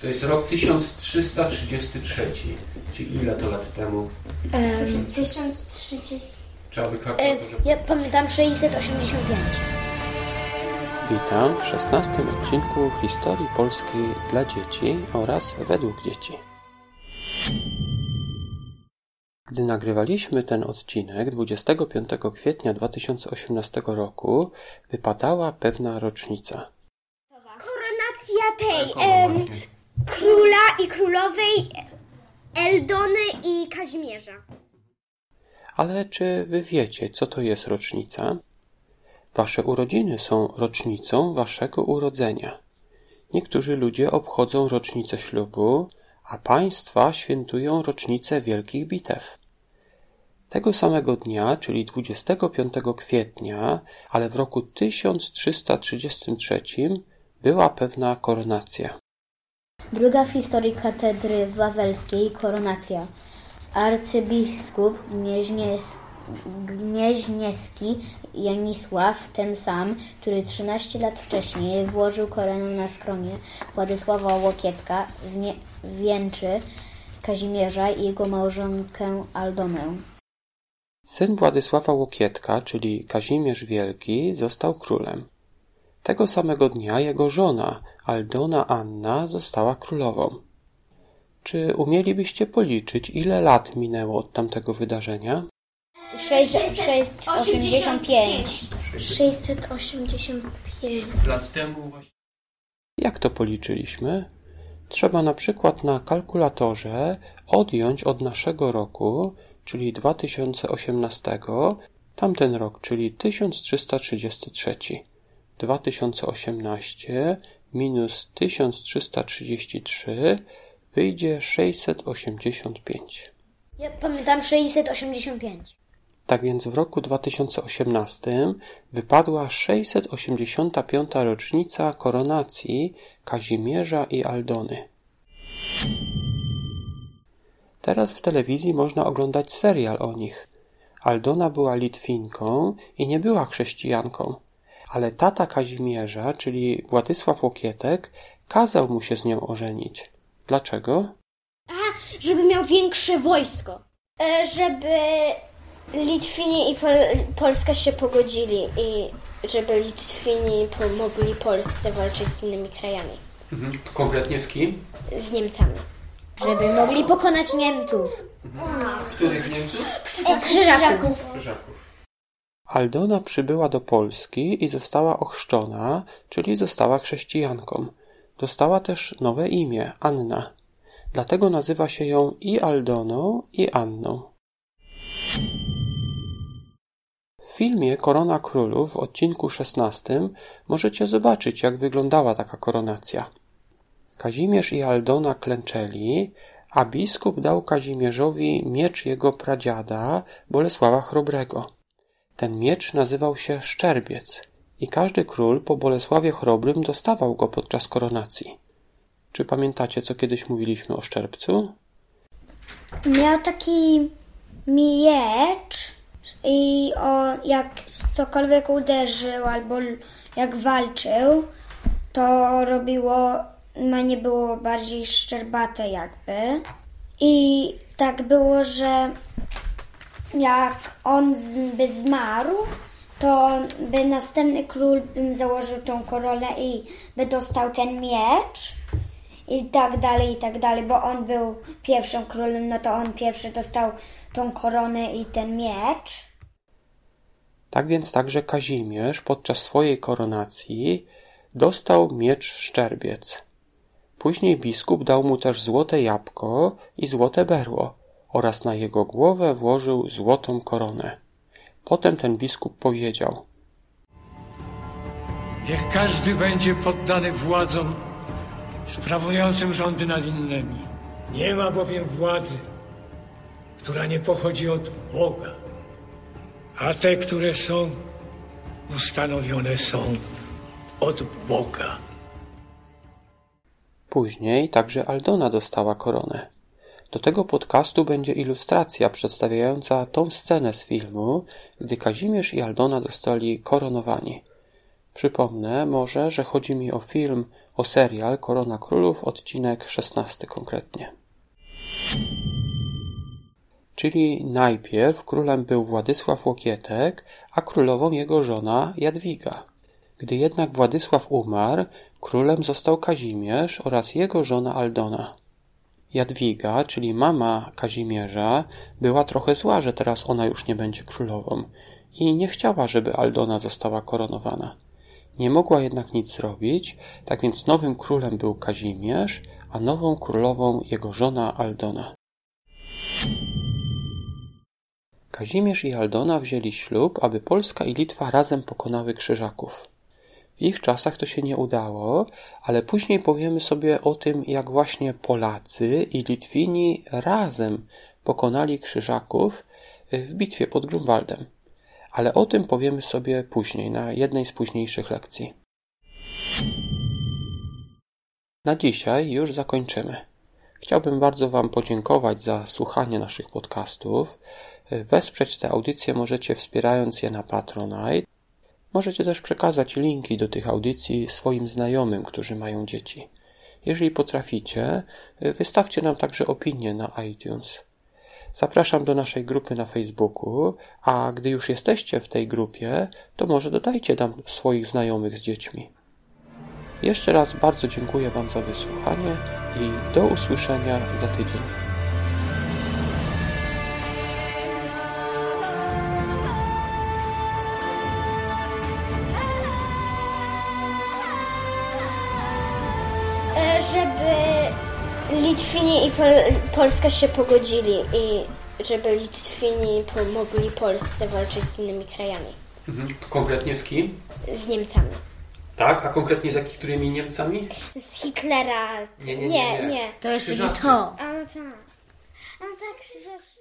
To jest rok 1333. Czyli ile to lat temu? Em, 1030. Trzeba by kalkulatorze... ja pamiętam 685. Witam w szesnastym odcinku historii polskiej dla dzieci oraz według dzieci. Gdy nagrywaliśmy ten odcinek 25 kwietnia 2018 roku, wypadała pewna rocznica. Koronacja tej em? Króla i królowej Eldony i Kazimierza. Ale czy wy wiecie, co to jest rocznica? Wasze urodziny są rocznicą waszego urodzenia. Niektórzy ludzie obchodzą rocznicę ślubu, a państwa świętują rocznicę wielkich bitew. Tego samego dnia, czyli 25 kwietnia, ale w roku 1333 była pewna koronacja. Druga w historii katedry wawelskiej koronacja. Arcybiskup Gnieźnies- Gnieźnieski Janisław, ten sam, który 13 lat wcześniej włożył koronę na skronie Władysława Łokietka, wnie- wieńczy Kazimierza i jego małżonkę Aldonę. Syn Władysława Łokietka, czyli Kazimierz Wielki, został królem. Tego samego dnia jego żona, Aldona Anna, została królową. Czy umielibyście policzyć, ile lat minęło od tamtego wydarzenia? 685. 685. Lat temu właśnie... Jak to policzyliśmy? Trzeba na przykład na kalkulatorze odjąć od naszego roku, czyli 2018, tamten rok, czyli 1333. 2018 minus 1333 wyjdzie 685. Ja pamiętam 685. Tak więc w roku 2018 wypadła 685. rocznica koronacji Kazimierza i Aldony. Teraz w telewizji można oglądać serial o nich. Aldona była Litwinką i nie była chrześcijanką, ale tata Kazimierza, czyli Władysław Łokietek, kazał mu się z nią ożenić. Dlaczego? Żeby miał większe wojsko. E, Żeby Litwini i Pol Polska się pogodzili i żeby Litwini pomogli Polsce walczyć z innymi krajami. Mhm. Konkretnie z kim? Z Niemcami. Żeby mogli pokonać Niemców. Których Niemców? Krzyżaków. Krzyżaków. Aldona przybyła do Polski i została ochrzczona, czyli została chrześcijanką. Dostała też nowe imię Anna. Dlatego nazywa się ją i Aldoną, i Anną. W filmie Korona Królów w odcinku 16 możecie zobaczyć, jak wyglądała taka koronacja. Kazimierz i Aldona klęczeli, a biskup dał Kazimierzowi miecz jego pradziada Bolesława Chrobrego. Ten miecz nazywał się Szczerbiec i każdy król po Bolesławie Chrobrym dostawał go podczas koronacji. Czy pamiętacie, co kiedyś mówiliśmy o Szczerbcu? Miał taki miecz i o, jak cokolwiek uderzył albo jak walczył, to robiło, no nie było bardziej szczerbate jakby. I tak było, że jak on by zmarł, to by następny król bym założył tą koronę i by dostał ten miecz i tak dalej, i tak dalej, bo on był pierwszym królem, no to on pierwszy dostał tą koronę i ten miecz. Tak więc także Kazimierz podczas swojej koronacji dostał miecz Szczerbiec. Później biskup dał mu też złote jabłko i złote berło oraz na jego głowę włożył złotą koronę. Potem ten biskup powiedział Niech każdy będzie poddany władzom sprawującym rządy nad innymi. Nie ma bowiem władzy, która nie pochodzi od Boga, a te, które są ustanowione są od Boga. Później także Aldona dostała koronę. Do tego podcastu będzie ilustracja przedstawiająca tą scenę z filmu, gdy Kazimierz i Aldona zostali koronowani. Przypomnę może, że chodzi mi o film o serial Korona Królów, odcinek 16 konkretnie. Czyli najpierw królem był Władysław Łokietek, a królową jego żona Jadwiga. Gdy jednak Władysław umarł, królem został Kazimierz oraz jego żona Aldona. Jadwiga, czyli mama Kazimierza, była trochę zła, że teraz ona już nie będzie królową i nie chciała, żeby Aldona została koronowana. Nie mogła jednak nic zrobić, tak więc nowym królem był Kazimierz, a nową królową jego żona Aldona. Kazimierz i Aldona wzięli ślub, aby Polska i Litwa razem pokonały Krzyżaków. W ich czasach to się nie udało, ale później powiemy sobie o tym, jak właśnie Polacy i Litwini razem pokonali Krzyżaków w bitwie pod Grunwaldem. Ale o tym powiemy sobie później, na jednej z późniejszych lekcji. Na dzisiaj już zakończymy. Chciałbym bardzo Wam podziękować za słuchanie naszych podcastów. Wesprzeć te audycje możecie wspierając je na Patronite. Możecie też przekazać linki do tych audycji swoim znajomym, którzy mają dzieci. Jeżeli potraficie, wystawcie nam także opinię na iTunes. Zapraszam do naszej grupy na Facebooku, a gdy już jesteście w tej grupie, to może dodajcie tam swoich znajomych z dziećmi. Jeszcze raz bardzo dziękuję Wam za wysłuchanie i do usłyszenia za tydzień. Żeby Litwini i Pol Polska się pogodzili i żeby Litwini pomogli Polsce walczyć z innymi krajami. Konkretnie z kim? Z Niemcami. Tak, a konkretnie z jakimi którymi Niemcami? Z Hitlera. Nie, nie, nie, nie. To jest Krzyżacy. to. A no tak. A no tak, że...